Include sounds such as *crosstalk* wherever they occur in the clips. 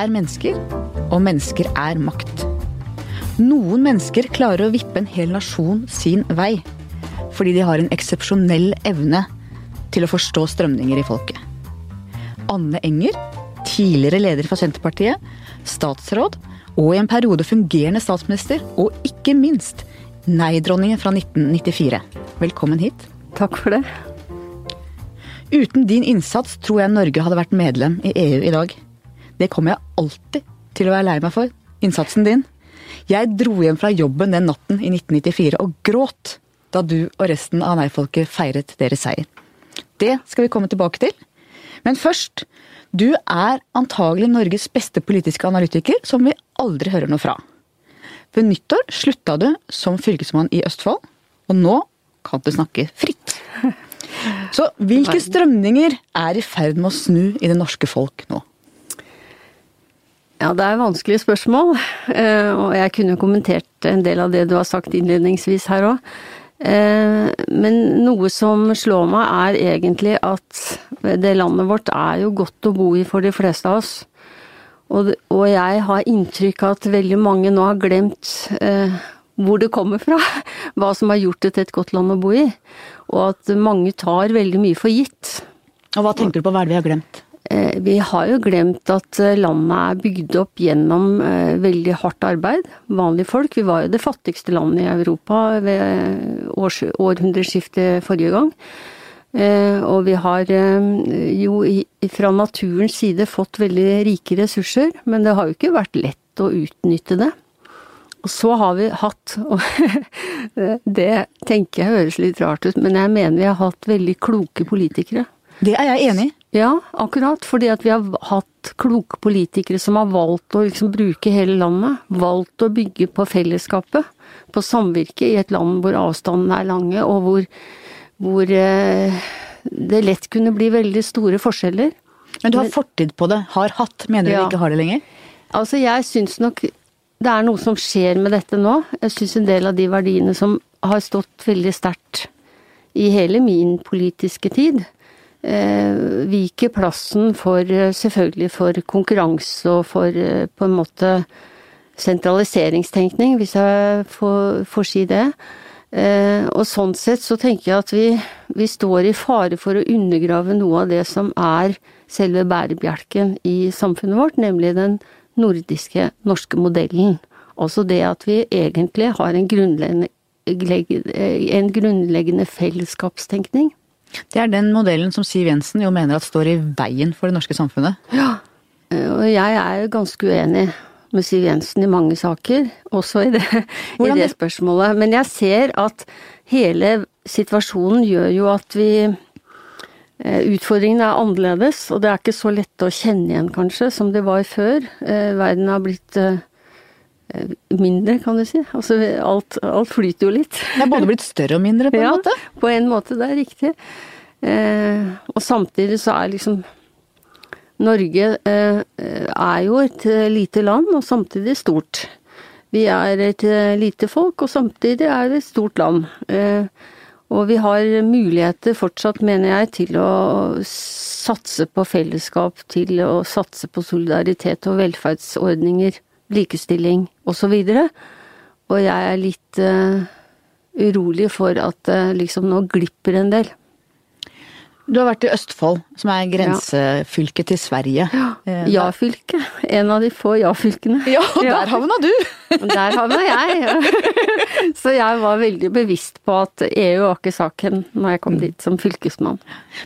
er mennesker, og mennesker er makt. Noen mennesker klarer å vippe en hel nasjon sin vei, fordi de har en eksepsjonell evne til å forstå strømninger i folket. Anne Enger, tidligere leder for Senterpartiet, statsråd og i en periode fungerende statsminister, og ikke minst nei-dronningen fra 1994. Velkommen hit. Takk for det. Uten din innsats tror jeg Norge hadde vært medlem i EU i dag. Det kommer jeg alltid til å være lei meg for. Innsatsen din. Jeg dro hjem fra jobben den natten i 1994 og gråt da du og resten av nei-folket feiret deres seier. Det skal vi komme tilbake til. Men først. Du er antagelig Norges beste politiske analytiker, som vi aldri hører noe fra. Ved nyttår slutta du som fylkesmann i Østfold, og nå kan du snakke fritt. Så hvilke strømninger er i ferd med å snu i det norske folk nå? Ja, det er vanskelige spørsmål, eh, og jeg kunne kommentert en del av det du har sagt innledningsvis her òg. Eh, men noe som slår meg er egentlig at det landet vårt er jo godt å bo i for de fleste av oss. Og, jeg har inntrykk av at veldig mange nå har glemt eh, hvor det kommer fra. *laughs* Hva som har gjort det til et godt land å bo i. Og at mange tar veldig mye for gitt. Og hva tenker du på, hva er det vi har glemt? Eh, vi har jo glemt at eh, landet er bygd opp gjennom eh, veldig hardt arbeid. Vanlige folk. Vi var jo det fattigste landet i Europa ved århundreskiftet forrige gang. Og vi har jo fra naturens side fått veldig rike ressurser, men det har jo ikke vært lett å utnytte det. Og så har vi hatt, *laughs* og det tenker jeg høres litt rart ut, men jeg mener vi har hatt veldig kloke politikere. Det er jeg enig i. Ja, akkurat. Fordi at vi har hatt kloke politikere som har valgt å liksom bruke hele landet. Valgt å bygge på fellesskapet. På samvirket, i et land hvor avstandene er lange, og hvor, hvor eh, det lett kunne bli veldig store forskjeller. Men du har fortid på det. Har hatt. Mener ja. du ikke har det lenger? Altså, jeg syns nok det er noe som skjer med dette nå. Jeg syns en del av de verdiene som har stått veldig sterkt i hele min politiske tid, viker plassen for eh, selvfølgelig for konkurranse og for eh, på en måte sentraliseringstenkning, hvis jeg får, får si det. Og sånn sett så tenker jeg at vi, vi, står i fare for å undergrave noe av det som er selve bærebjelken i samfunnet vårt, nemlig den nordiske, norske modellen. Altså det at vi egentlig har en grunnleggende, en grunnleggende fellesskapstenkning. Det er den modellen som Siv Jensen jo mener at står i veien for det norske samfunnet. Ja, og jeg er jo ganske uenig med Siv Jensen i mange saker, også i det, i det spørsmålet. Men jeg ser at hele situasjonen gjør jo at vi eh, Utfordringene er annerledes, og det er ikke så lett å kjenne igjen, kanskje, som det var før. Eh, verden har blitt eh, mindre, kan du si. Altså alt, alt, flyter jo litt. Det er både blitt større og mindre, på en ja, måte? på en måte, det er riktig. Eh, og samtidig så er liksom Norge eh, er jo et eh, lite land, og samtidig stort. Vi er et eh, lite folk, og samtidig er det et stort land. Eh, og vi har muligheter fortsatt, mener jeg, til å satse på fellesskap, til å satse på solidaritet og velferdsordninger likestilling osv. Og, og jeg er litt uh, urolig for at uh, liksom nå glipper en del. Du har vært i Østfold, som er grensefylket ja. til Sverige. Ja. Eh, ja-fylke. En av de få ja-fylkene. *laughs* Ja, og der havna du! *laughs* Der havna jeg. Ja. *laughs* Så jeg var veldig bevisst på at EU var ikke saken når jeg kom mm. dit som fylkesmann.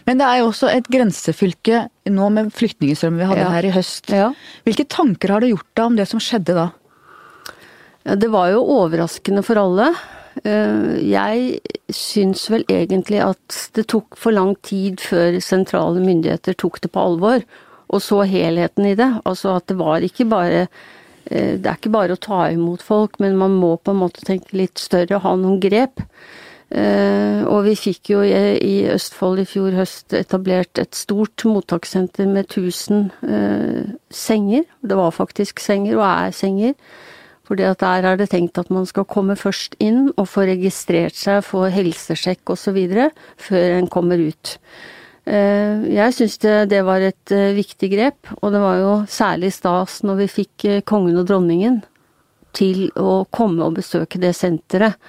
Men det er jo også et grensefylke nå med flyktningstrømmen vi hadde her i høst. Hvilke tanker har du gjort deg om det som skjedde da? Det var jo overraskende for alle. Eh, jeg syns vel egentlig at det tok for lang tid før sentrale myndigheter tok det på alvor, og så helheten i det. Altså at det var ikke bare eh, Det er ikke bare å ta imot folk, men man må på en måte tenke litt større, og ha noen grep. Eh, og vi fikk jo i Østfold i fjor høst etablert et stort mottakssenter med 1000 senger. Det var faktisk senger, og er senger fordi at der er det tenkt at man skal komme først inn og få registrert seg, få helsesjekk osv. før en kommer ut. Eh, jeg syns det, var et uh, viktig grep, og det var jo særlig stas når vi fikk uh, kongen og dronningen til å komme og besøke det senteret.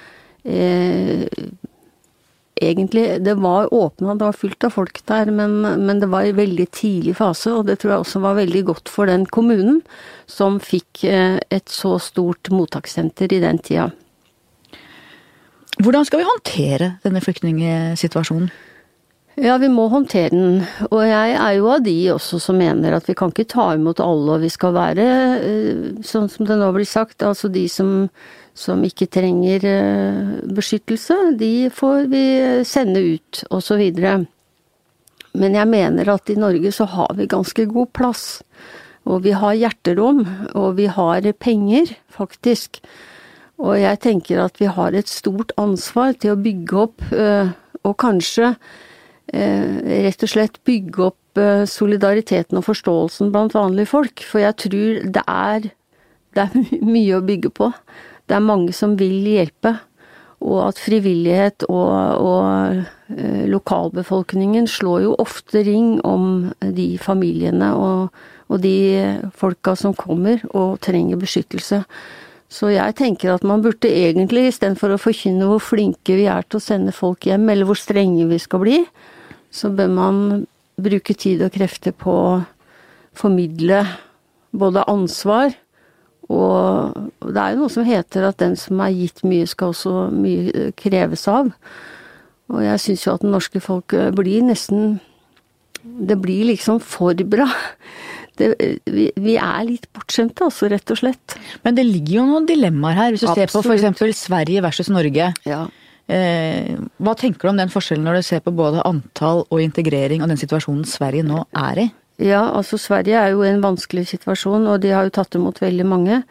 Egentlig Det var åpna, det var fullt av folk der, men, men, det var i veldig tidlig fase, og det tror jeg også var veldig godt for den kommunen som fikk eh, et så stort mottakssenter i den tida. Hvordan skal vi håndtere denne flyktningsituasjonen? Ja, vi må håndtere den. Og jeg er jo av de også som mener at vi kan ikke ta imot alle, og vi skal være, eh, sånn som det nå blir sagt, altså de som som ikke trenger eh, beskyttelse, de får vi sende ut, osv. Men jeg mener at i Norge så har vi ganske god plass. Og vi har hjerterom, og vi har penger, faktisk. Og jeg tenker at vi har et stort ansvar til å bygge opp, eh, og kanskje eh, rett og slett bygge opp solidariteten og forståelsen blant vanlige folk. For jeg tror det er, det er *laughs* mye å bygge på det er mange som vil hjelpe. Og at frivillighet og, og eh, lokalbefolkningen slår jo ofte ring om de familiene og, og de folka som kommer og trenger beskyttelse. Så jeg tenker at man burde egentlig, istedenfor å forkynne hvor flinke vi er til å sende folk hjem, eller hvor strenge vi skal bli, så bør man bruke tid og krefter på å formidle både ansvar og det er jo noe som heter at den som er gitt mye, skal også mye kreves av. Og jeg syns jo at det norske folk eh, blir nesten Det blir liksom for bra. *laughs* Det, vi, vi, er litt bortskjemte, altså, rett og slett. Men det ligger jo noen dilemmaer her. Hvis du Absolutt. ser på f.eks. Sverige versus Norge. Ja. Eh, hva tenker du om den forskjellen når du ser på både antall og integrering og den situasjonen Sverige nå er i? Ja, altså Sverige er jo i en vanskelig situasjon, og de har jo tatt imot veldig mange.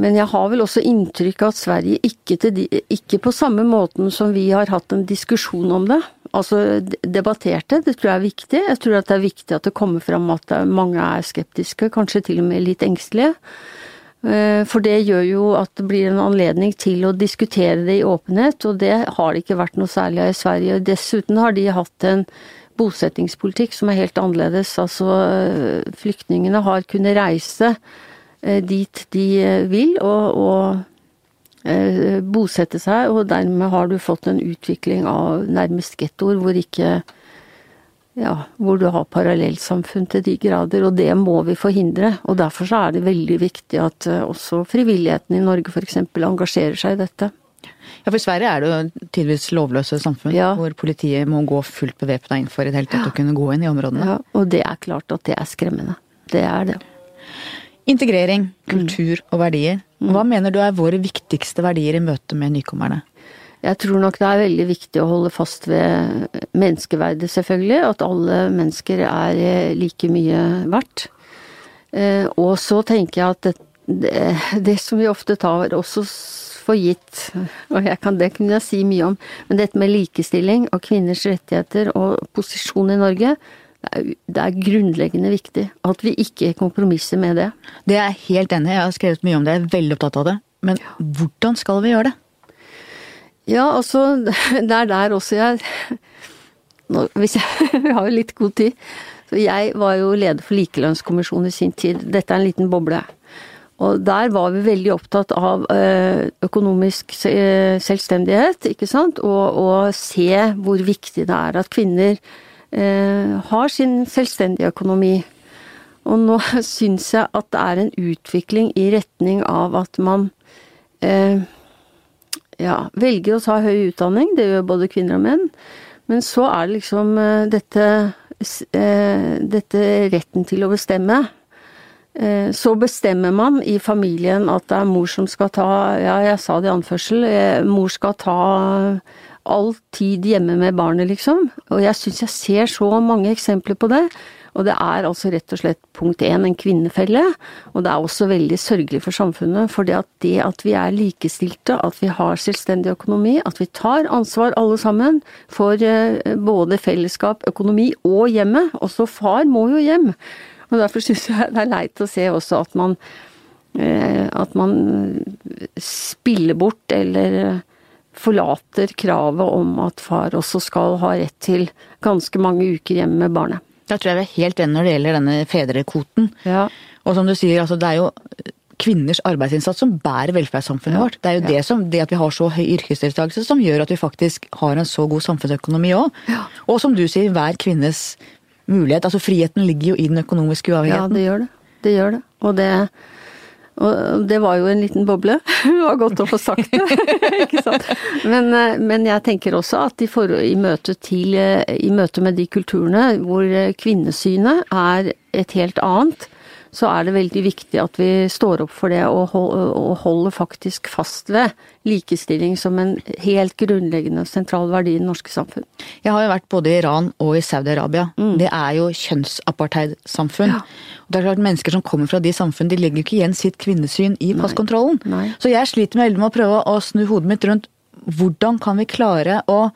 Men jeg har vel også inntrykk av at Sverige ikke, de, ikke, på samme måten som vi har hatt en diskusjon om det, altså debatterte, det tror jeg er viktig. Jeg tror at det er viktig at det kommer fram at mange er skeptiske, kanskje til og med litt engstelige. Eh, for det gjør jo at det blir en anledning til å diskutere det i åpenhet, og det har det ikke vært noe særlig av i Sverige. Dessuten har de hatt en bosettingspolitikk som er helt annerledes. Altså eh, flyktningene har kunnet reise eh, dit de eh, vil og, og bosette seg, og dermed har du fått en utvikling av nærmest gettoer hvor ikke ja, hvor du har parallellsamfunn til de grader, og det må vi forhindre. Og derfor så er det veldig viktig at også frivilligheten i Norge f.eks. engasjerer seg i dette. Ja, for i Sverige er det jo tydeligvis lovløse samfunn ja. hvor politiet må gå fullt bevæpna inn for i det hele tatt å kunne gå inn i områdene. Ja, og det er klart at det er skremmende. Det er det. Integrering, kultur mm. og verdier. Hva mm. mener du er våre viktigste verdier i møte med nykommerne? Jeg tror nok det er veldig viktig å holde fast ved menneskeverdet, selvfølgelig. At alle mennesker er eh, like mye verdt. Eh, og så tenker jeg at det, det, det som vi ofte tar også for gitt, og kan, det kunne jeg si mye om, men dette med likestilling og kvinners rettigheter og posisjon i Norge, det er, det er, grunnleggende viktig at vi ikke kompromisser med det. Det er jeg helt enig i, jeg har skrevet mye om det, jeg er veldig opptatt av det. Men hvordan skal vi gjøre det? Ja, altså, *laughs* det er der også jeg nå, Hvis jeg, *laughs* Vi har jo litt god tid. Så jeg var jo leder for Likelønnskommisjonen i sin tid. Dette er en liten boble. Og der var vi veldig opptatt av eh, økonomisk eh, selvstendighet, ikke sant, og, og se hvor viktig det er at kvinner eh, har sin selvstendige økonomi. Og nå *laughs* syns jeg at det er en utvikling i retning av at man eh, ja, velger å ta høy utdanning, det gjør både kvinner og menn, men så er det liksom dette, eh, dette retten til å bestemme så bestemmer man i familien at det er mor som skal ta, ja jeg sa det i anførsel, eh, mor skal ta all tid hjemme med barnet, liksom. Og jeg syns jeg ser så mange eksempler på det. Og det er altså rett og slett punkt én en kvinnefelle, og det er også veldig sørgelig for samfunnet. For det at, det at vi er likestilte, at vi har selvstendig økonomi, at vi tar ansvar alle sammen for eh, både fellesskap, økonomi og hjemmet. Også far må jo hjem. Og derfor syns jeg det er leit å se også at man eh, at man spiller bort eller forlater kravet om at far også skal ha rett til ganske mange uker hjemme med barnet. Da tror jeg vi er helt enige når det gjelder denne fedrekvoten. Ja. Og som du sier, altså det er jo kvinners arbeidsinnsats som bærer velferdssamfunnet Ja, vårt. Det er jo ja. det, som, det at vi har så høy yrkesdeltakelse som gjør at vi faktisk har en så god samfunnsøkonomi òg. Ja. Og som du sier, hver kvinnes mulighet. Altså friheten ligger jo i den økonomiske Ja, det gjør det. Det gjør det. Og det, og det var jo en liten boble. *laughs* Det var godt å få sagt det. *laughs* ikke? Men, eh, men jeg tenker også at i, for, i, møte til, eh, i møte med de kulturene hvor eh, kvinnesynet er et helt annet, så er det veldig viktig at vi står opp for det og holder faktisk fast ved likestilling som en helt grunnleggende og sentral verdi i det norske samfunn. Jeg har jo vært både i Iran og i Saudi-Arabia. Det er jo kjønnsapartheidsamfunn. Ja. Og det er klart Mennesker som kommer fra de samfunn, de legger jo ikke igjen sitt kvinnesyn i passkontrollen. Nei. Så jeg sliter med å prøve å snu hodet mitt rundt hvordan kan vi klare å,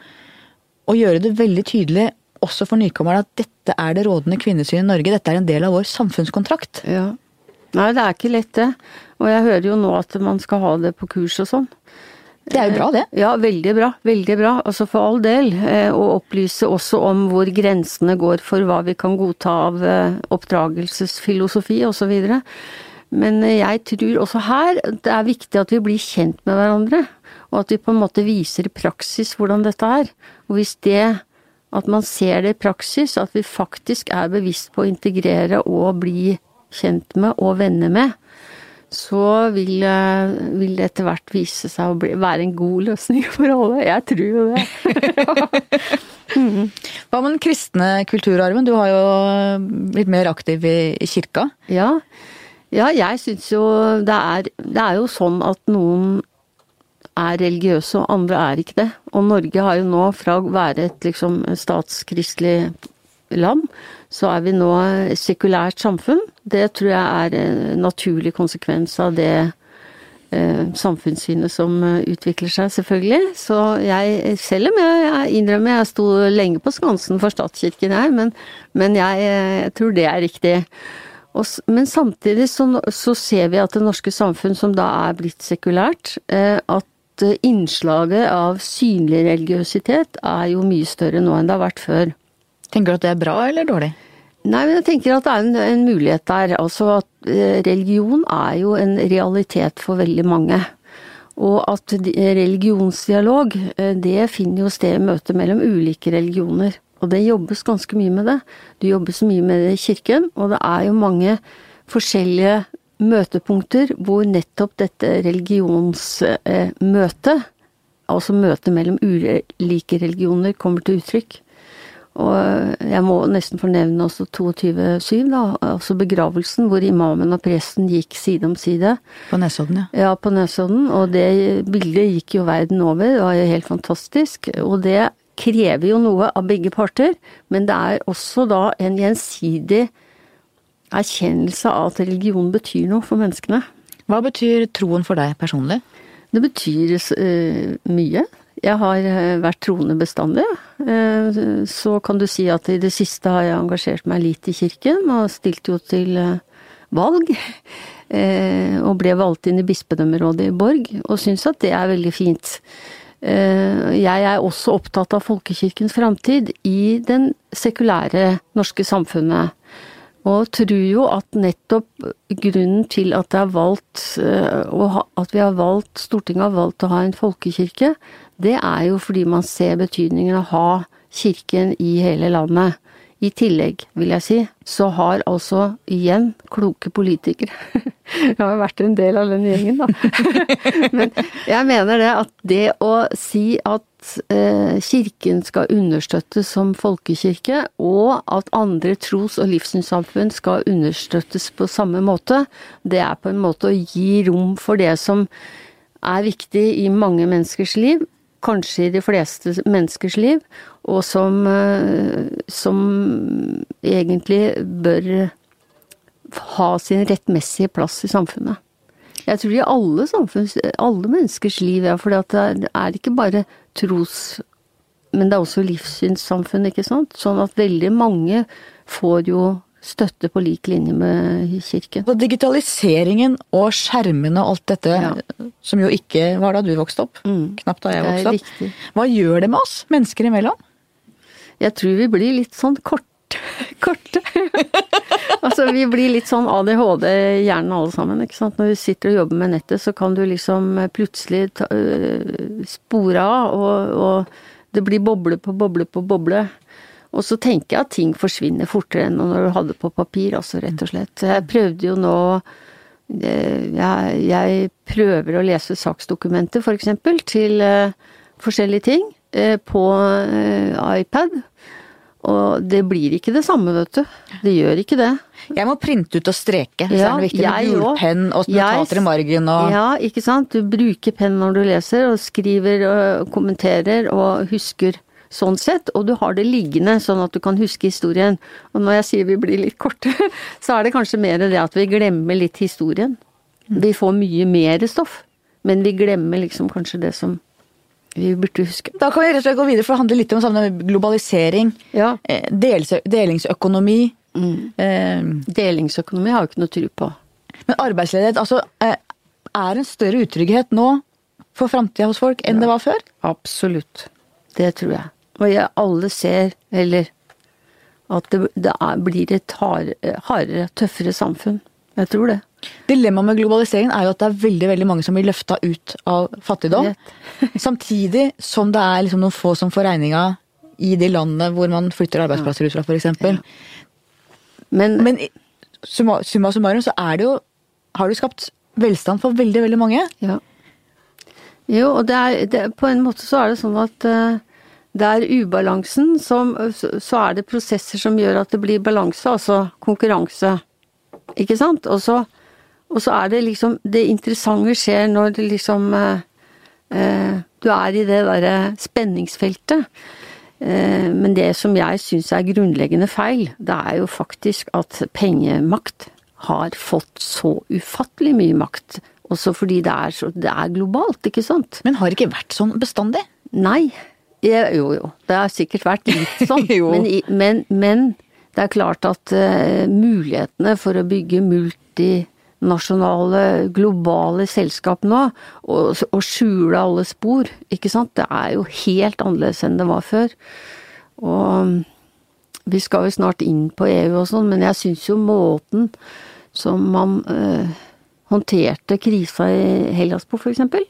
å gjøre det veldig tydelig også for nykommerne at dette er det rådende kvinnesynet i Norge. Dette er en del av vår samfunnskontrakt. Ja. Nei, det er ikke lett det. Og jeg hører jo nå at man skal ha det på kurs og sånn. Det er jo bra, det. Ja, veldig bra. Veldig bra. Altså for all del. Å Og opplyse også om hvor grensene går for hva vi kan godta av eh, oppdragelsesfilosofi osv. Men eh, jeg tror også her det er viktig at vi blir kjent med hverandre. Og at vi på en måte viser i praksis hvordan dette er. Og hvis det at man ser det i praksis, at vi faktisk er bevisst på å integrere og bli kjent med og venner med, så vil, eh, vil det etter hvert vise seg å bli, være en god løsning for alle. Jeg tror jo det. *laughs* Hva med den kristne kulturarven? Du har jo blitt mer aktiv i, i kirka. Ja, ja jeg syns jo det er, det er jo sånn at noen er religiøse, og andre er ikke det. Og Norge har jo nå, fra å være et liksom statskristelig land, så er vi nå et sekulært samfunn. Det tror jeg er en naturlig konsekvens av det eh, samfunnssynet som eh, utvikler seg, selvfølgelig. Så jeg, selv om jeg, jeg innrømmer jeg sto lenge på skansen for statskirken her, men, men jeg, jeg tror det er riktig. Men samtidig så, så ser vi at det norske samfunn, som da er blitt sekulært, eh, at eh, innslaget av synlig religiøsitet er jo mye større nå enn det har vært før. Tenker du at det er bra eller dårlig? Nei, men jeg tenker at det er en, en mulighet der. Altså at eh, religion er jo en realitet for veldig mange. Og at religionsdialog, eh, det finner jo sted i møte mellom ulike religioner. Og det jobbes ganske mye med det. Det jobbes mye med det i kirken, og det er jo mange forskjellige møtepunkter hvor nettopp dette religionsmøtet, altså møtet mellom ulike religioner, kommer til uttrykk. Og jeg må nesten fornevne også 22.7, da, altså begravelsen hvor imamen og presten gikk side om side. På Nesodden, ja. Ja, på Nesodden, og det bildet gikk jo verden over, det var jo helt fantastisk. Og det krever jo noe av begge parter, men det er også da en gjensidig erkjennelse av at religion betyr noe for menneskene. Hva betyr troen for deg personlig? Det betyr uh, mye. Jeg har eh, vært troende bestandig. Eh, så kan du si at i det siste har jeg engasjert meg litt i kirken, og stilt jo til valg. *laughs* Og ble valgt inn i bispedømmerådet i Borg, og syns at det er veldig fint. Jeg er også opptatt av folkekirkens framtid i den sekulære norske samfunnet. Og tror jo at nettopp grunnen til at valgt, eh, at vi har valgt, Stortinget har valgt å ha en folkekirke, det er jo fordi man ser betydningen av å ha kirken i hele landet. I tillegg, vil jeg si, så har altså igjen kloke politikere *laughs* Jeg har jo vært en del av den gjengen, da. *laughs* Men jeg mener det at det å si at eh, kirken skal understøttes som folkekirke, og at andre tros- og livssynssamfunn skal understøttes på samme måte, det er på en måte å gi rom for det som er viktig i mange menneskers liv, kanskje i de fleste menneskers liv, og som, eh, som egentlig bør ha sin rettmessige plass i samfunnet. Jeg tror i alle samfunns, alle menneskers liv, ja, for det er, ikke bare tros... Men det er også livssynssamfunn, ikke sant? Sånn at veldig mange får jo støtte på lik linje med kirken. Så digitaliseringen og skjermene og alt dette, Ja. som jo ikke var da du vokste opp, Mm. knapt da jeg vokste opp, riktig. hva gjør det med oss mennesker imellom? Jeg tror vi blir litt sånn kort, *laughs* korte. Altså vi blir litt sånn ADHD-hjernen alle sammen, ikke sant. Når du sitter og jobber med nettet, så kan du liksom plutselig ta, uh, spore av, og, og det blir boble på boble på boble. Og så tenker jeg at ting forsvinner fortere enn når du hadde på papir, altså rett og slett. Jeg prøvde jo nå eh, jeg, jeg prøver å lese saksdokumenter, eksempel, til uh, forskjellige ting uh, på eh, iPad. Og det blir ikke det samme, vet du. Det gjør ikke det. Jeg må printe ut og streke, så Ja, er det viktig med gulpenn og notater i margen og Ja, ikke sant. Du bruker penn når du leser, og skriver og kommenterer og husker sånn sett. Og du har det liggende, sånn at du kan huske historien. Og når jeg sier vi blir litt korte, *laughs* så er det kanskje mer det at vi glemmer litt historien. Vi får mye mer stoff, men vi glemmer liksom kanskje det som vi burde huske. Da kan vi rett og slett gå videre, for det handler litt om samme globalisering, Ja. eh, dels- delingsøkonomi, eh, Delingsøkonomi har jeg ikke noe tro på. men arbeidsledighet altså, eh, er en større utrygghet nå for framtida hos folk enn det var før? Absolutt. Det tror jeg. Og jeg, alle ser, eller at det, det er, blir et hard, hardere, tøffere samfunn. Jeg tror det. Dilemmaet med globaliseringen er jo at det er veldig veldig mange som blir løfta ut av fattigdom. *laughs* *laughs* Samtidig som det er liksom noen få som får regninga i de landene hvor man flytter arbeidsplasser ut fra, f.eks. Ja. Men, Men summa, summa summarum så er det jo Har du skapt velstand for veldig, veldig mange. ja. Jo, og det er, det, på en måte så er det sånn at uh, det er ubalansen som så, så er det prosesser som gjør at det blir balanse, altså konkurranse. Ikke sant? Og så, og så er det liksom Det interessante skjer når det liksom eh, eh, Du er i det derre spenningsfeltet. Eh, men det som jeg syns er grunnleggende feil, det er jo faktisk at pengemakt har fått så ufattelig mye makt. Også fordi det er, så, det er globalt, ikke sant? Men har det ikke vært sånn bestandig. Nei. Jo, jo. Det har sikkert vært litt sånn. *laughs* Jo. men, men, men det er klart at uh, mulighetene for å bygge multinasjonale, globale selskap nå, og, og skjule alle spor, ikke sant, det er jo helt annerledes enn det var før. Og mm, vi skal jo snart inn på EU og sånn, men jeg syns jo måten som man eh, håndterte krisa i Hellas på, for eksempel,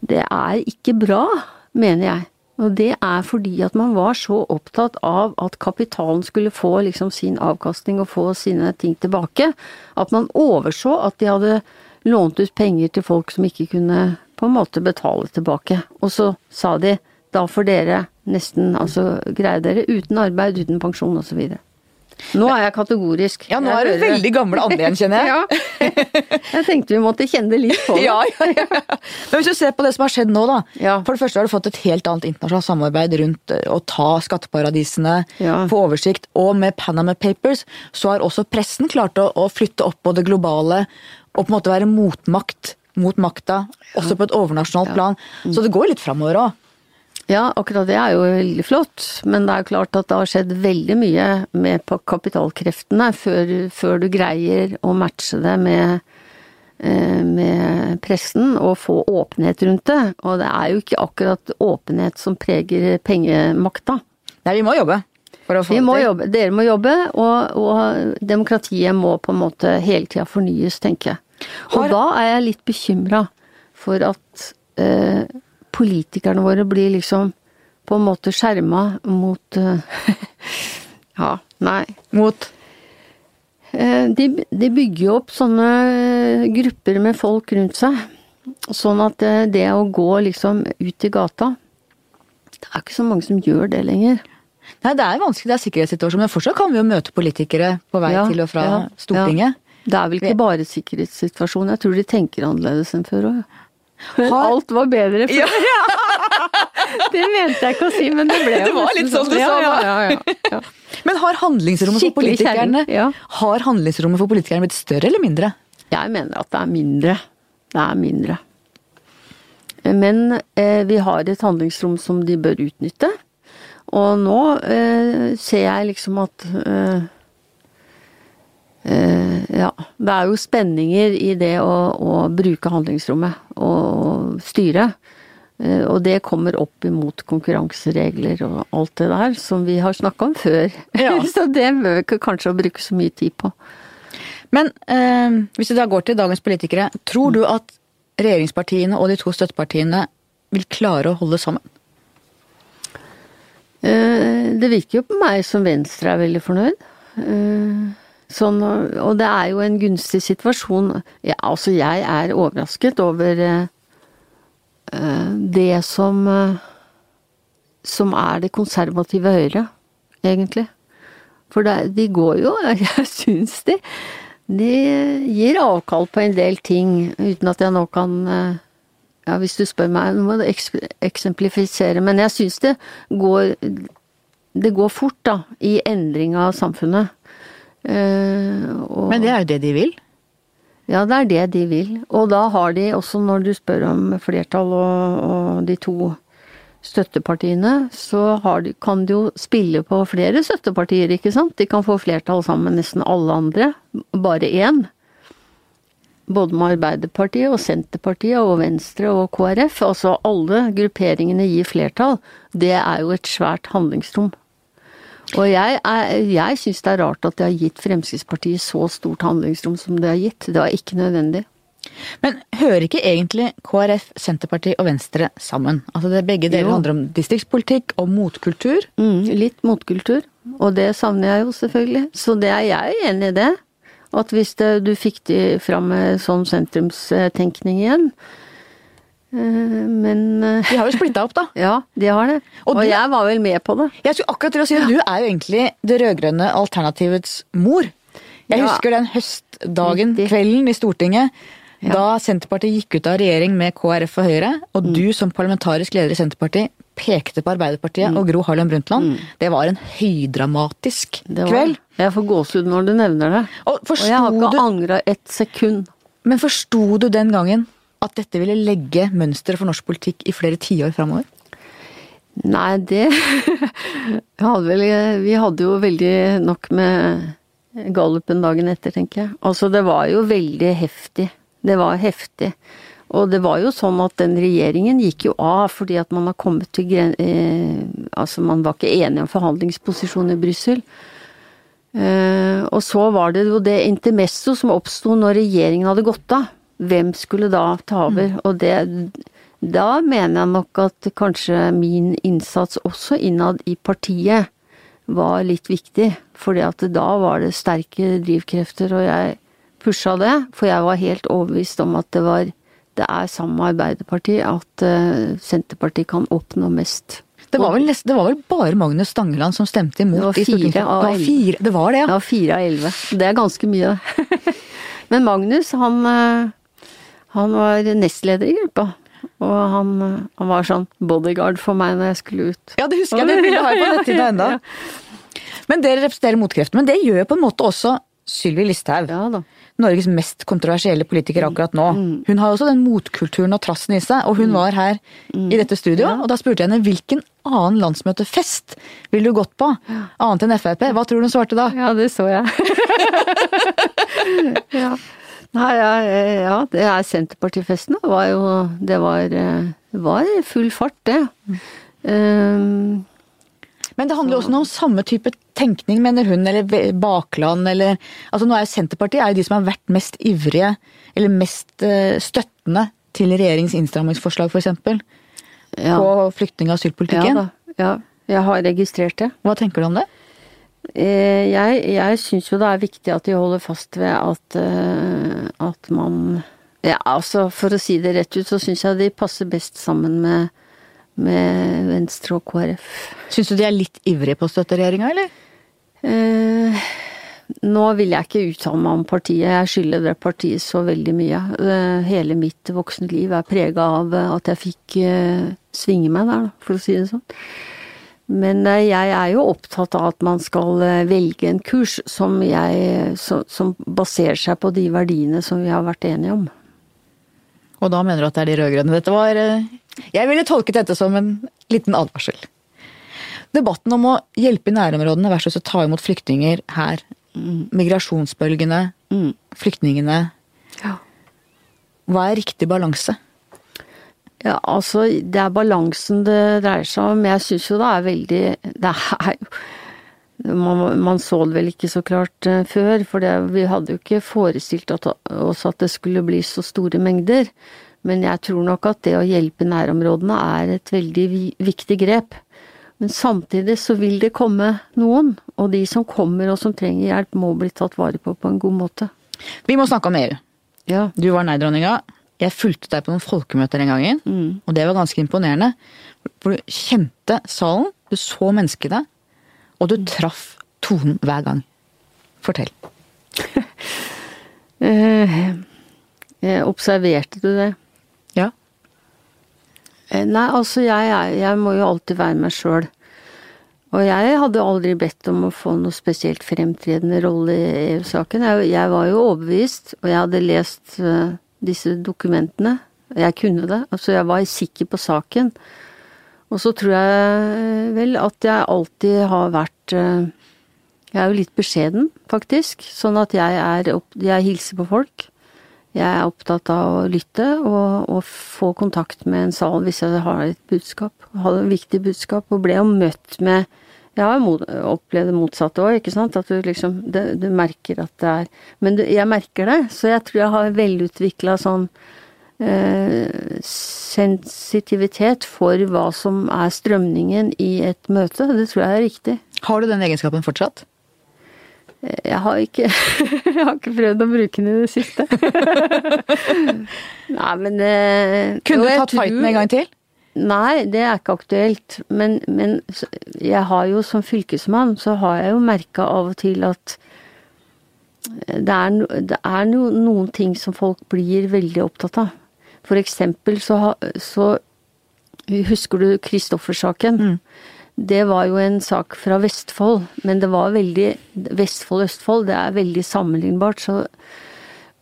det er ikke bra, mener jeg. Og det er fordi at man var så opptatt av at kapitalen skulle få liksom sin avkastning og få sine ting tilbake, at man overså at de hadde lånt ut penger til folk som ikke kunne på en måte betale tilbake. Og så sa de da får dere nesten altså greie dere uten arbeid, uten pensjon osv. Nå er jeg kategorisk. Ja, nå Jeg er du hører veldig gamle Anne igjen, kjenner jeg. *laughs* Ja. Jeg tenkte vi måtte kjenne det litt på det. Ja, ja, ja. Men hvis du ser på det som har skjedd nå, da. Ja. For det første har du fått et helt annet internasjonalt samarbeid rundt eh, å ta skatteparadisene, Ja. få oversikt. Og med Panama Papers så har også pressen klart å, å flytte opp på det globale og på en måte være motmakt mot makta, også på et overnasjonalt plan. Så det går litt framover òg. Ja, akkurat det er jo veldig flott, men det er jo klart at det har skjedd veldig mye med kapitalkreftene før, før du greier å matche det med, eh, med pressen og få åpenhet rundt det. Og det er jo ikke akkurat åpenhet som preger pengemakta. Nei, vi må jobbe. For å få Vi det må til. jobbe, dere må jobbe, og, og demokratiet må på en måte hele tida fornyes, tenker jeg. Og Har- da er jeg litt bekymra for at eh, politikerne våre blir liksom på en måte skjerma mot eh, *laughs* Ja, nei. Mot Eh, de, de bygger jo opp sånne grupper med folk rundt seg. Sånn at det, det å gå liksom ut i gata Det er ikke så mange som gjør det lenger. Nei, det er vanskelig, det er sikkerhetssituasjon, men fortsatt kan vi jo møte politikere på vei Ja, til og fra ja, Stortinget. ja. Det er vel ikke bare sikkerhetssituasjonen, jeg tror de tenker annerledes enn før òg. Har- Alt var bedre før. *laughs* det mente jeg ikke å si, men det ble *laughs* jo Det var litt sånn du Ja, sa ja, ja, ja, ja. *laughs* Men har handlingsrommet for politikerne ja. Har handlingsrommet for politikerne blitt større eller mindre? Jeg mener at det er mindre. Det er mindre. Men eh, vi har et handlingsrom som de bør utnytte. Og nå eh, ser jeg liksom at eh, Ja, det er jo spenninger i det å, å bruke handlingsrommet og styre. Eh, og det kommer opp imot konkurranseregler og alt det der som vi har snakka om før. Ja. *laughs* så det bør vi ikke kanskje å bruke så mye tid på. Men eh, hvis du da går til dagens politikere, tror du at regjeringspartiene og de to støttepartiene vil klare å holde sammen? Eh, Det virker jo på meg som Venstre er veldig fornøyd. Eh, Sånn, og det er jo en gunstig situasjon. Ja, altså, jeg er overrasket over eh, eh, det som eh, Som er det konservative Høyre, egentlig. For det, de går jo, *laughs* jeg syns de De gir avkall på en del ting, uten at jeg nå kan eh, ja, hvis du spør meg, nå må du eksemplifisere, men jeg syns det går Det går fort, da, i endring av samfunnet. Eh, og, Men det er jo det de vil. Ja, det er det de vil. Og da har de også, når du spør om flertall og, og de to støttepartiene, så har de, kan de jo spille på flere støttepartier, ikke sant? De kan få flertall sammen med nesten alle andre, bare én. Både med Arbeiderpartiet og Senterpartiet og Venstre og KrF. Altså alle grupperingene gir flertall. Det er jo et svært handlingsrom. Og jeg, er- jeg syns det er rart at det har gitt Fremskrittspartiet så stort handlingsrom som det har gitt. Det var ikke nødvendig. Men hører ikke egentlig KrF, Senterpartiet og Venstre sammen? Altså det Begge deler Jo. handler om distriktspolitikk og motkultur. Mm, litt motkultur, og det savner jeg jo selvfølgelig. Så det er jeg enig i det. At hvis det, du fikk de fram med sånn sentrumstenkning igjen Men eh, De har jo splitta opp, da. *laughs* ja, de har det. Og Og, du- jeg var vel med på det. Jeg skulle akkurat til å si at du er jo egentlig det rød-grønne alternativets mor. Jeg Ja. husker den høstdagen, kvelden i Stortinget, Ja. da Senterpartiet gikk ut av regjering med KrF og Høyre, og du som parlamentarisk leder i Senterpartiet pekte på Arbeiderpartiet og Gro Harlem Brundtland. Det var en høydramatisk var, kveld. Jeg får gåsehud når du nevner det. Og Og jeg har ikke du, angra et sekund. men forsto du den gangen at dette ville legge mønsteret for norsk politikk i flere tiår framover? Nei, det *laughs* hadde vel, Vi hadde jo veldig nok med gallupen dagen etter, tenker jeg. Altså, det var jo veldig heftig. Det var heftig. Og det var jo sånn at den regjeringen gikk jo av fordi at man har kommet til gren... Eh, altså, man var ikke enig om forhandlingsposisjon i Brussel. Eh, og så var det jo det intermesso som oppsto når regjeringen hadde gått av. Hvem skulle da ta over? Og det Da mener jeg nok at kanskje min innsats også innad i partiet var litt viktig. Fordi da var det sterke drivkrefter, og jeg pusha det. For jeg var helt overbevist om at det var det er sammen med Arbeiderpartiet at eh, Senterpartiet kan oppnå mest. Det var vel, det var vel bare Magnus Stangeland som stemte imot Det var fire av Det elleve. Det var det, ja. Ja, fire av elleve. Det er ganske mye. *laughs* Men Magnus, han, eh, han var nestleder i gruppa. Og han, han var sånn bodyguard for meg når jeg skulle ut. Ja, det husker jeg. Det bildet har jeg på nettsida ennå. Men dere representerer motkreftene. Men det gjør på en måte også Sylvi Listhaug. Ja. Norges mest kontroversielle politiker akkurat nå. Hun har også den motkulturen og trassen i seg, og hun var her i dette studioet. Og da spurte jeg henne hvilken annen landsmøtefest ville du gått på, annet enn Frp? Hva tror du hun svarte da? Ja, det så jeg. *laughs* ja. Nei, ja, ja, det er Senterpartifesten. Det var jo Det var, eh, var full fart, det. Um, Men det handler jo også om samme type tenkning, mener hun, eller bakland, eller Altså nå er jo Senterpartiet er jo de som har vært mest ivrige, eller mest eh, støttende til regjeringens innstrammingsforslag, f.eks. ja. På flyktning- og ja asylpolitikken. da. Ja, jeg har registrert det. Hva tenker du om det? Eh, Jeg, jeg syns jo det er viktig at de holder fast ved at, eh, at man Ja, altså for å si det rett ut, så syns jeg de passer best sammen med, med Venstre og KrF. Syns du de er litt ivrige på å støtte regjeringa, eller? Eh, nå vil jeg ikke uttale meg om partiet, jeg skylder det partiet så veldig mye. Eh, hele mitt voksne liv er prega av at jeg fikk svinge meg der, for å si det sånn. Men eh, jeg er jo opptatt av at man skal eh, velge en kurs som, jeg, som, baserer seg på de verdiene som vi har vært enige om. Og da mener du at det er de rød-grønne. Dette var eh, Jeg ville tolket dette som en liten advarsel. Debatten om å hjelpe i nærområdene versus å ta imot flyktninger her. Migrasjonsbølgene, flyktningene. Ja. Hva er riktig balanse? Ja, altså, det er balansen det dreier seg om. Jeg syns jo det er veldig Det er jo man, man så det vel ikke så klart uh, før, for det, vi hadde jo ikke forestilt at, oss at det skulle bli så store mengder. Men jeg tror nok at det å hjelpe nærområdene er et veldig viktig grep. Men samtidig så vil det komme noen, og de som kommer og som trenger hjelp, må bli tatt vare på på en god måte. Vi må snakke om EU. Ja. Du var nei-dronninga. Jeg fulgte deg på noen folkemøter den gangen, Mm. og det var ganske imponerende. For du kjente salen, du så menneskene, og du traff tonen hver gang. Fortell. *laughs* Eh, eh, observerte du det? Ja. Eh, Nei, altså jeg, jeg, jeg må jo alltid være meg sjøl. Og jeg hadde aldri bedt om å få noe spesielt fremtredende rolle i EU-saken. Jeg, jeg var jo overbevist, og jeg hadde lest eh, disse dokumentene. Jeg kunne det. Altså jeg var sikker på saken. Og så tror jeg vel at jeg alltid har vært eh, Jeg er jo litt beskjeden, faktisk. Sånn at jeg er opp, Jeg hilser på folk. Jeg er opptatt av å lytte og, og få kontakt med en sal hvis jeg har et budskap. Har et viktig budskap. Og ble jo møtt med Jeg har mot- opplevd det motsatte òg, ikke sant. At du liksom det, Du merker at det er Men du, jeg merker det, så jeg tror jeg har velutvikla sånn eh, sensitivitet for hva som er strømningen i et møte. Det tror jeg er riktig. Har du den egenskapen fortsatt? Jeg har ikke, *laughs* jeg har ikke prøvd å bruke den i det siste. *laughs* Nei, men eh, Kunne du tatt fighten en gang til? Nei, det er ikke aktuelt. Men, men jeg har jo som fylkesmann, så har jeg jo merka av og til at det er, det er no, noen ting som folk blir veldig opptatt av. For eksempel så, så Husker du Kristoffer-saken? Det var jo en sak fra Vestfold, men det var veldig Vestfold-Østfold, det er veldig sammenlignbart. Så,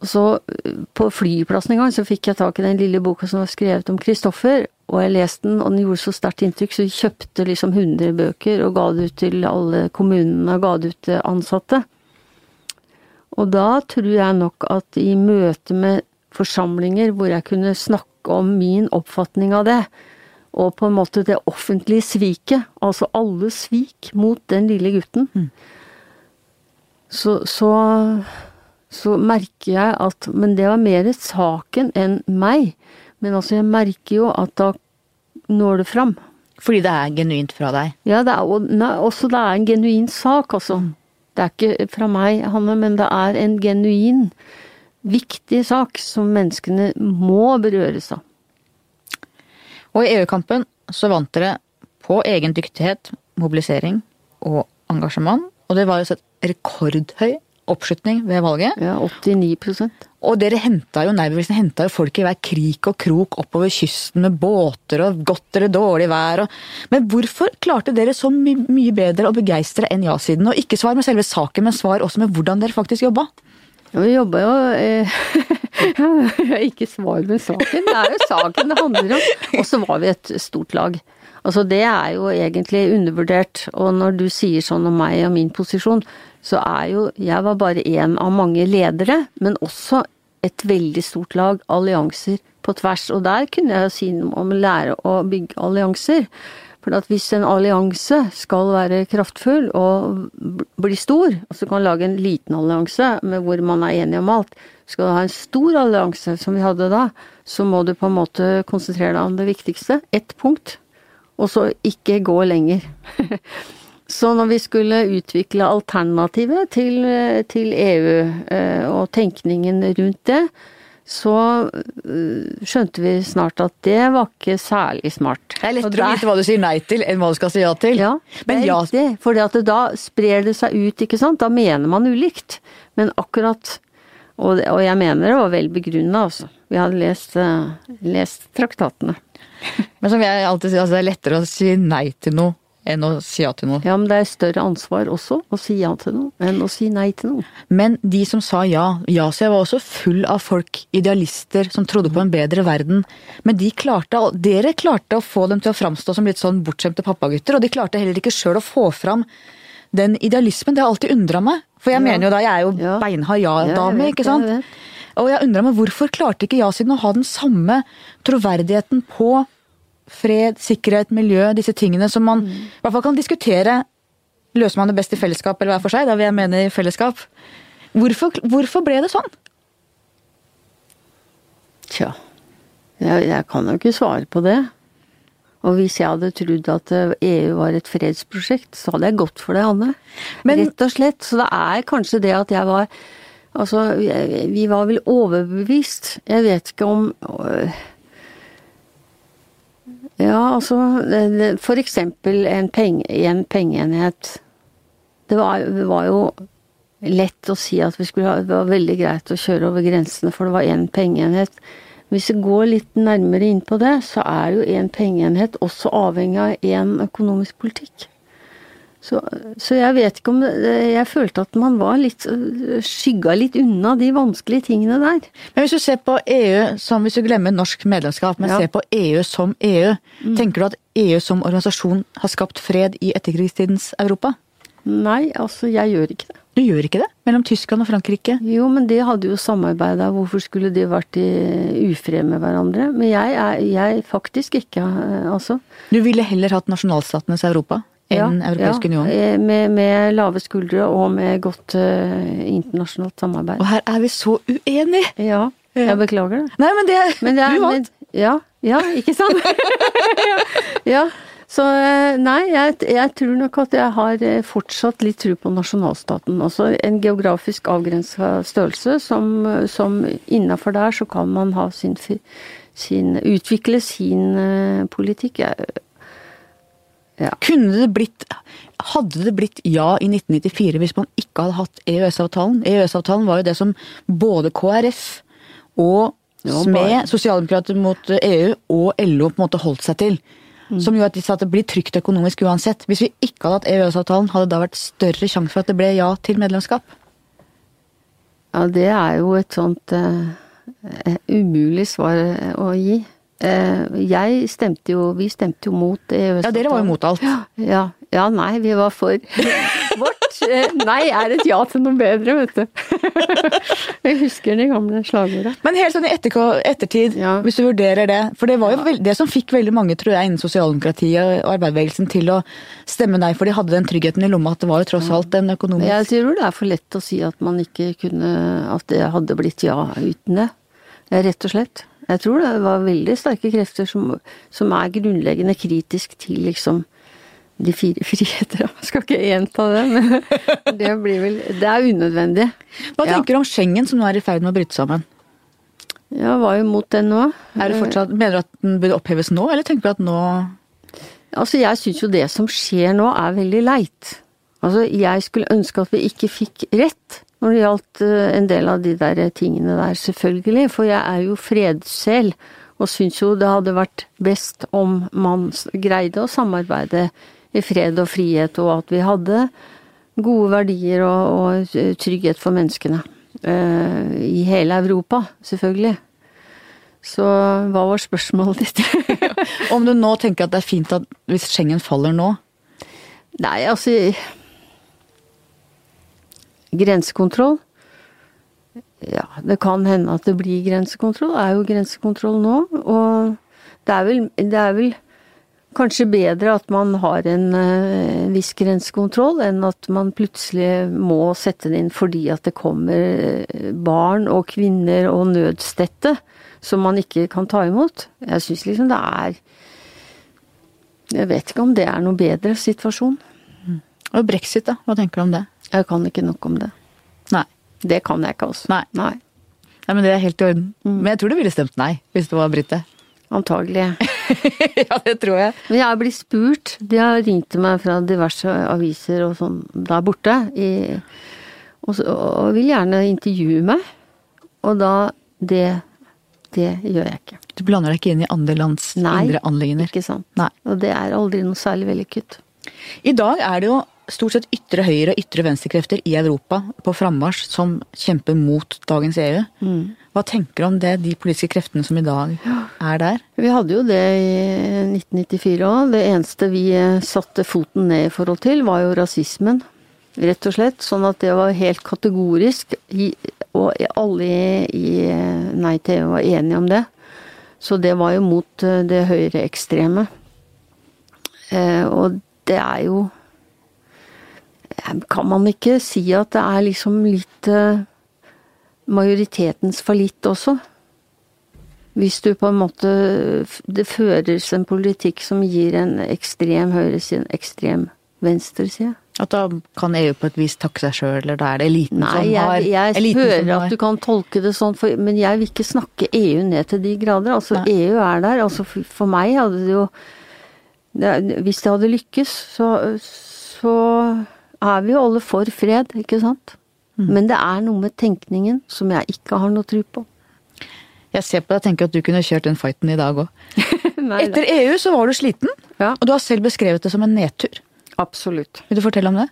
så øh, på flyplassen en gang så fikk jeg tak i den lille boka som var skrevet om Kristoffer, og jeg leste den, og den gjorde så sterkt inntrykk, så vi kjøpte liksom 100 bøker og ga det ut til alle kommunene og ga det ut til ansatte. Og da tror jeg nok at i møte med forsamlinger hvor jeg kunne snakke om min oppfatning av det, og på en måte det offentlige sviket, altså alle svik mot den lille gutten, så, så, så merker jeg at Men det var mer saken enn meg. Men altså, jeg merker jo at da når det fram. Fordi det er genuint fra deg. Ja, det er, og- nei, også det er en genuin sak, altså. Det er ikke fra meg, Hanne, men det er en genuin, viktig sak som menneskene må berøres av. Og i EU-kampen så vant dere på egen dyktighet, mobilisering og engasjement. Og det var jo sett rekordhøy oppslutning ved valget. Ja, 89% Og dere henta jo henta jo folk i hver krik og krok oppover kysten med båter og godt eller dårlig vær. Og... Men hvorfor klarte dere så my mye bedre å begeistre enn ja-siden? Og ikke svar med selve saken, men svar også med hvordan dere faktisk jobba. Ja, vi jobba jo eh, *laughs* Ikke svar med saken, det er jo saken det handler om. Og så var vi et stort lag. Altså Det er jo egentlig undervurdert. Og når du sier sånn om meg og min posisjon, så er jo Jeg var bare én av mange ledere, men også et veldig stort lag, allianser på tvers. Og der kunne jeg si noe om å lære å bygge allianser. For at hvis en allianse skal være kraftfull og bli stor, og så kan lage en liten allianse med hvor man er enig om alt, skal du ha en stor allianse som vi hadde da, så må du på en måte konsentrere deg om det viktigste. Ett punkt. Og så ikke gå lenger. *laughs* Så når vi skulle utvikle alternativet til, til EU eh, og tenkningen rundt det, så øh, skjønte vi snart at det var ikke særlig smart. Det er lettere å vite hva du sier nei til, enn hva du skal si ja til. Ja, det Men er ja, riktig. For da sprer det seg ut, ikke sant. Da mener man ulikt. Men akkurat Og, og jeg mener det var vel begrunna, altså. Vi hadde lest, eh, lest traktatene. *laughs* Men som jeg alltid sier, altså det er lettere å si nei til noe enn å si ja til noe. Ja, men det er større ansvar også å si ja til noe enn å si nei til noe. Men de som sa ja, ja så jeg var også full av folk, idealister, som trodde på en bedre verden. Men de klarte, dere klarte å få dem til å framstå som litt sånn bortskjemte pappagutter, og de klarte heller ikke sjøl å få fram den idealismen. Det har alltid undra meg. For jeg Ja. mener jo da, jeg er jo Ja. beinhard ja-dame, ikke sant? jeg. Og jeg undra meg hvorfor klarte ikke ja-siden å ha den samme troverdigheten på fred, sikkerhet, miljø, disse tingene som man i hvert fall kan diskutere. Løser man det best i fellesskap eller hver for seg? Da vil jeg mene i fellesskap. Hvorfor, hvorfor ble det sånn? Tja, jeg, jeg kan jo ikke svare på det. Og hvis jeg hadde trodd at eh, EU var et fredsprosjekt, så hadde jeg gått for det, Anne. Men- Rett og slett. Så det er kanskje det at jeg var Altså, vi- vi var vel overbevist. Jeg vet ikke om øh, Ja, altså For eksempel en, penge, en pengeenhet. Det var, det var jo lett å si at ha, det var veldig greit å kjøre over grensene, for det var én pengeenhet. Hvis vi går litt nærmere inn på det, så er jo én pengeenhet også avhengig av én økonomisk politikk. Så, så jeg vet ikke om det- Jeg følte at man var litt skygga litt unna de vanskelige tingene der. Men hvis du ser på EU som hvis du glemmer norsk medlemskap, men Ja. ser på EU som EU, tenker du at EU som organisasjon har skapt fred i etterkrigstidens Europa? Nei, altså, jeg gjør ikke det. Du gjør ikke det? Mellom Tyskland og Frankrike? Jo, men det hadde jo samarbeida. Hvorfor skulle de vært i ufred med hverandre? Men jeg er jeg faktisk ikke, eh, altså. Du ville heller hatt nasjonalstatenes Europa enn Europeisk union? eh, Med, med lave skuldre og med godt uh, internasjonalt samarbeid. Og her er vi så uenige! Ja, Ja. jeg beklager det. Nei, men det, Men det er, Du vant. ja, ja, ikke sant? ja, *laughs* ja. Så eh, nei, jeg, jeg tror nok at jeg har fortsatt litt tro på nasjonalstaten. Altså en geografisk avgrensa størrelse som, som innafor der så kan man ha sin, sin Utvikle sin politikk. Jeg, Kunne det blitt Hadde det blitt ja i 1994 hvis man ikke hadde hatt EØS-avtalen? EØS-avtalen var jo det som både KrF og Ja, SME, Sosialdemokrater mot EU, og LO på en måte holdt seg til. Mm. Som gjorde at de sa at det blir trygt økonomisk uansett. Hvis vi ikke hadde hatt EØS-avtalen, hadde det da vært større sjanse for at det ble ja til medlemskap? ja, det er jo et sånt eh, umulig svar eh, å gi. Eh, jeg stemte jo Vi stemte jo mot EØS-avtalen. Ja, dere var jo mot alt. Ja, ja, nei, vi var for *laughs* vårt. eh, Nei er et ja til noe bedre, vet du. *laughs* Jeg husker de gamle slagordene. Men helt sånn i ettertid, Ja. hvis du vurderer det For det var jo det som fikk veldig mange, tror jeg, innen sosialdemokratiet og arbeiderbevegelsen til å stemme nei, for de hadde den tryggheten i lomma at det var jo tross alt en økonomisk jeg tror det er for lett å si at man ikke kunne At det hadde blitt ja uten det. Rett og slett. Jeg tror det var veldig sterke krefter som, som er grunnleggende kritisk til liksom de fire *laughs* friheter. Jeg skal ikke gjenta det, men *laughs* det blir vel Det er unødvendig. Hva Ja. tenker du om Schengen, som nå er i ferd med å bryte sammen? Ja, var jo mot den nå. Er det fortsatt, Mener du at den burde oppheves nå, eller tenker du at nå Altså, jeg syns jo det som skjer nå er veldig leit. Altså, jeg skulle ønske at vi ikke fikk rett når det gjaldt eh, en del av de der tingene der, selvfølgelig. For jeg er jo fredssel, og syns jo det hadde vært best om man greide å samarbeide i fred og frihet, og at vi hadde gode verdier og, og eh, trygghet for menneskene. Uh, I hele Europa, selvfølgelig. Så hva var spørsmålet ditt? *laughs* Om du nå tenker at det er fint at hvis Schengen faller nå Nei, altså Grensekontroll? Ja, det kan hende at det blir grensekontroll. Det er jo grensekontroll nå. Og det er vel, det er vel kanskje bedre at man har en uh, viss grensekontroll, enn at man plutselig må sette det inn fordi at det kommer eh, barn og kvinner og nødstette som man ikke kan ta imot. Jeg syns liksom det er Jeg vet ikke om det er noe bedre situasjon. Og brexit, da? Hva tenker du om det? Jeg kan ikke nok om det. Nei. Det kan jeg ikke, altså. Nei. Nei. Nei, men Det er helt i orden. Men jeg tror du ville stemt nei hvis det var Britte. Antagelig. *laughs* ja, det tror jeg. Men jeg har blitt spurt. De har ringt til meg fra diverse aviser og sånn der borte. I, og, så, og vil gjerne intervjue meg. Og da Det det gjør jeg ikke. Du blander deg ikke inn i andre lands Nei. indre anliggender. Ikke sant. Nei. Og det er aldri noe særlig vellykket. I dag er det jo stort sett ytre høyre og ytre venstrekrefter i Europa på frammarsj som kjemper mot dagens EU. Hva tenker du om det, de politiske kreftene som i dag er der? Vi hadde jo det i 1994 òg. Det eneste vi eh, satte foten ned i forhold til, var jo rasismen. Rett og slett. Sånn at det var helt kategorisk. Og alle i Nei til EU var enige om det. Så det var jo mot eh, det høyreekstreme. Eh, og det er jo Kan man ikke si at det er liksom litt majoritetens fallitt også? Hvis du på en måte Det føres en politikk som gir en ekstrem høyreside, en ekstrem venstreside. At da kan EU på et vis takke seg sjøl, eller da er det eliten Nei, som jeg, har jeg eliten hører at du kan tolke det sånn, for, men jeg vil ikke snakke EU ned til de grader. Altså, Nei. EU er der. Altså, for, for meg hadde det jo Hvis det hadde lykkes, så, så er vi jo alle for fred, ikke sant? Mm. Men det er noe med tenkningen som jeg ikke har noe tro på. Jeg ser på deg og tenker at du kunne kjørt den fighten i dag òg. *laughs* Etter EU så var du sliten, Ja, og du har selv beskrevet det som en nedtur. absolutt. Vil du fortelle om det?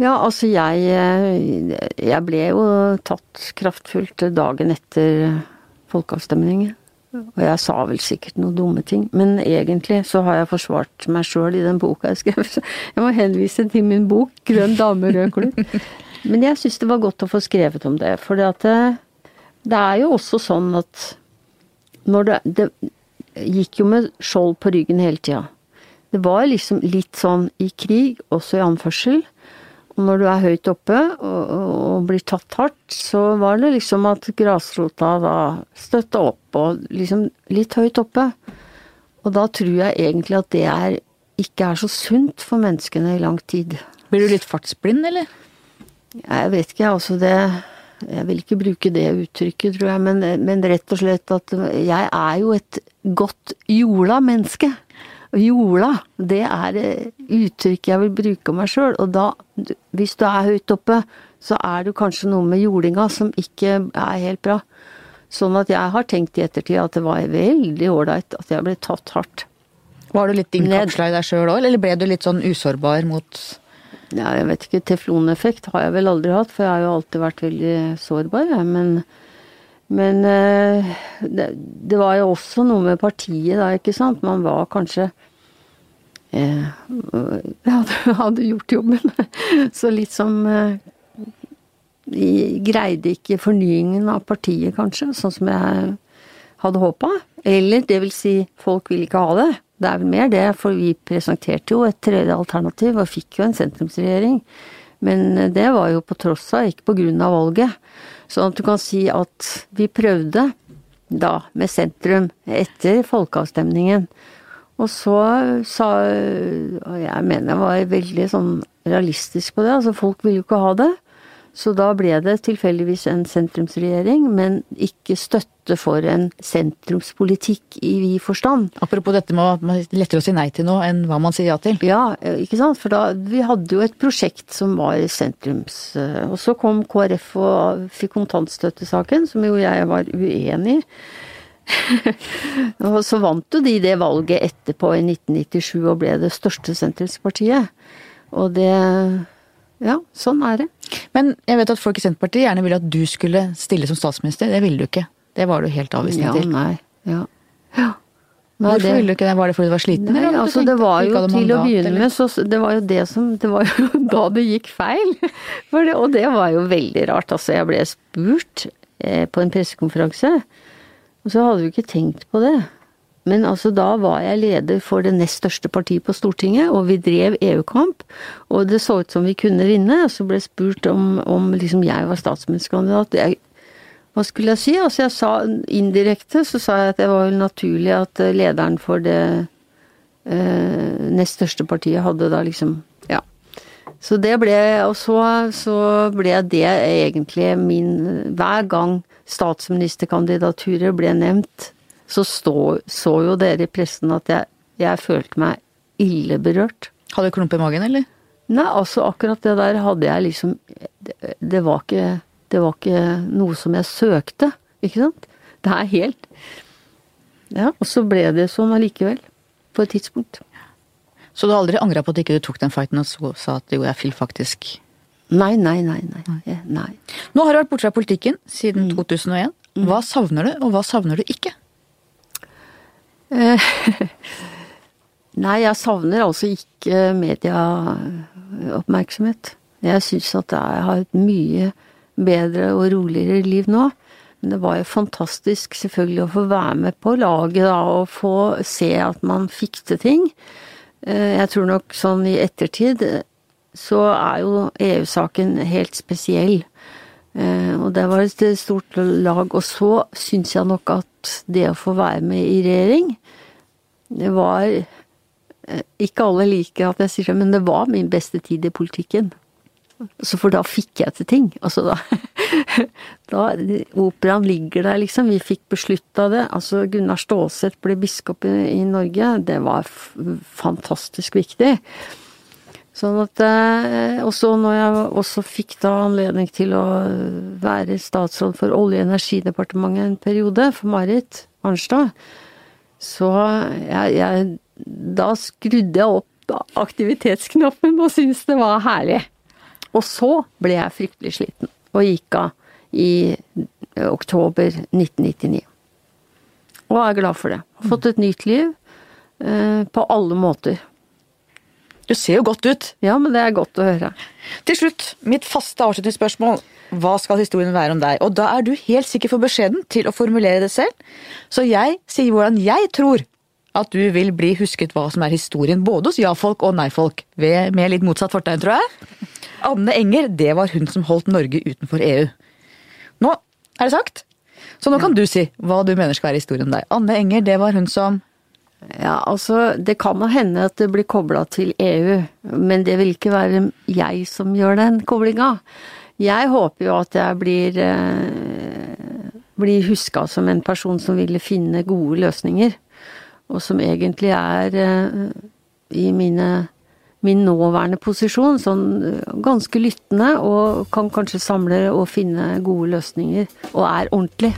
Ja, altså jeg eh, Jeg ble jo tatt kraftfullt dagen etter folkeavstemningen. Og jeg sa vel sikkert noen dumme ting, men egentlig så har jeg forsvart meg sjøl i den boka jeg skrev. Så jeg må henvise til min bok 'Grønn dame, rød klubb'. Men jeg syns det var godt å få skrevet om det, for det, det er jo også sånn at når det, det gikk jo med skjold på ryggen hele tida. Det var liksom litt sånn i krig, også i anførsel. Og når du er høyt oppe og, og, blir tatt hardt, så var det liksom at grasrota da støtta opp og liksom litt høyt oppe. Og da tror jeg egentlig at det er, ikke er så sunt for menneskene i lang tid. Blir du litt fartsblind, eller? Jeg vet ikke, altså det Jeg vil ikke bruke det uttrykket, tror jeg, men, men rett og slett at jeg er jo et godt jorda menneske. Og jorda, det er uttrykket uttrykk jeg vil bruke om meg sjøl. Og da, hvis du er høyt oppe, så er det kanskje noe med jordinga som ikke er helt bra. Sånn at jeg har tenkt i ettertid at det var veldig ålreit at jeg ble tatt hardt. Var du litt innkapsla i deg sjøl òg, eller ble du litt sånn usårbar mot Ja, jeg vet ikke, tefloneffekt har jeg vel aldri hatt, for jeg har jo alltid vært veldig sårbar, jeg. Men, men eh, det, det var jo også noe med partiet da, ikke sant. Man var kanskje eh, *laughs* hadde, hadde gjort jobben. *laughs* Så litt som eh, greide ikke fornyingen av partiet, kanskje, sånn som jeg hadde håpa. Eller det vil si, folk vil ikke ha det. Det er vel mer det, for vi presenterte jo et tredje alternativ og fikk jo en sentrumsregjering. Men det var jo på tross av, ikke på grunn av valget. Sånn at du kan si at vi prøvde da med sentrum etter folkeavstemningen. Og så sa Og jeg mener jeg var veldig sånn realistisk på det. Altså folk ville jo ikke ha det. Så da ble det tilfeldigvis en sentrumsregjering, men ikke støtte for en sentrumspolitikk i vid forstand. Apropos dette med at man lettere å si nei til noe enn hva man sier ja til. Ja, ikke sant. For da Vi hadde jo et prosjekt som var sentrums... Og så kom KrF og fikk kontantstøttesaken, som jo jeg var uenig i. *laughs* og så vant jo de det valget etterpå, i 1997, og ble det største sentrumspartiet. Og det Ja, sånn er det. Men jeg vet at folk i Senterpartiet gjerne ville at du skulle stille som statsminister. Det ville du ikke. Det var du helt avvisende Ja, til. nei. Ja. ja. Nei, Hvorfor det- ville du ikke det? Var det fordi du var sliten? Nei, altså det var jo til å begynne eller? med, så det var jo det som Det var jo *laughs* da det gikk feil. *laughs* For det, og det var jo veldig rart. Altså, jeg ble spurt eh, på en pressekonferanse, og så hadde vi ikke tenkt på det. Men altså, da var jeg leder for det nest største partiet på Stortinget, og vi drev EU-kamp. Og det så ut som vi kunne vinne, og så ble jeg spurt om, om liksom jeg var statsministerkandidat. Jeg, hva skulle jeg si? Altså jeg sa indirekte så sa jeg at det var vel naturlig at eh, lederen for det eh, nest største partiet hadde da liksom Ja. Så det ble Og så, så ble det egentlig min Hver gang statsministerkandidaturer ble nevnt, så stå, så jo dere i pressen at jeg, jeg følte meg ille berørt. Hadde du klump i magen, eller? Nei, altså akkurat det der hadde jeg liksom Det, det, var, ikke, det var ikke noe som jeg søkte, ikke sant? Det er helt Ja, og så ble det sånn allikevel. På et tidspunkt. Så du har aldri angra på at ikke du tok den fighten og så, sa at jo, jeg vil faktisk Nei, nei, nei. nei. Nei. Nå har du vært borte fra politikken siden 2001. Hva savner du, og hva savner du ikke? *laughs* Nei, jeg savner altså ikke medieoppmerksomhet. Jeg syns at jeg har et mye bedre og roligere liv nå. Men det var jo fantastisk selvfølgelig å få være med på laget da, og få se at man fikk til ting. Eh, Jeg tror nok sånn i ettertid så er jo EU-saken helt spesiell. Eh, Og det var et stort lag. Og så syns jeg nok at det å få være med i regjering, det var eh, Ikke alle liker at jeg sier det, men det var min beste tid i politikken. Så for da fikk jeg til ting. Altså da, *laughs* da Operaen ligger der, liksom. Vi fikk beslutta det. Altså Gunnar Stålseth ble biskop i, i Norge. Det var fantastisk viktig. Sånn at eh, Og så når jeg også fikk da anledning til å være statsråd for Olje- og energidepartementet en periode, for Marit Arnstad, så jeg, jeg Da skrudde jeg opp aktivitetsknappen og syntes det var herlig. Og så ble jeg fryktelig sliten, og gikk av i oktober 1999. Og er glad for det. Har fått et nytt liv eh, på alle måter. Du ser jo godt ut. Ja, men det er godt å høre. Til slutt, mitt faste avslutningsspørsmål. Hva skal historien være om deg? Og da er du helt sikker for beskjeden til å formulere det selv. Så jeg sier hvordan jeg tror at du vil bli husket hva som er historien, både hos ja-folk og nei-folk. Med litt motsatt fortegn, tror jeg. Anne Enger, det var hun som holdt Norge utenfor EU. Nå er det sagt. Så nå kan du si hva du mener skal være historien om deg. Anne Enger, det var hun som Ja, altså, det kan jo hende at det blir kobla til EU, men det vil ikke være jeg som gjør den koblinga. Jeg håper jo at jeg blir, eh, blir huska som en person som ville finne gode løsninger, og som egentlig er eh, i mine, min nåværende posisjon sånn eh, ganske lyttende, og kan kanskje samle og finne gode løsninger, og er ordentlig.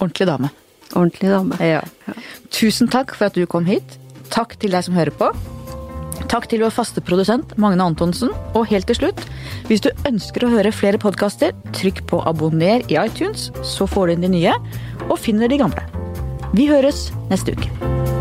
ordentlig dame. Ordentlig dame. Ja. Tusen takk for at du kom hit. Takk til deg som hører på. Takk til vår faste produsent Magne Antonsen. Og helt til slutt, hvis du ønsker å høre flere podkaster, trykk på abonner i iTunes, så får du inn de nye, og finner de gamle. Vi høres neste uke.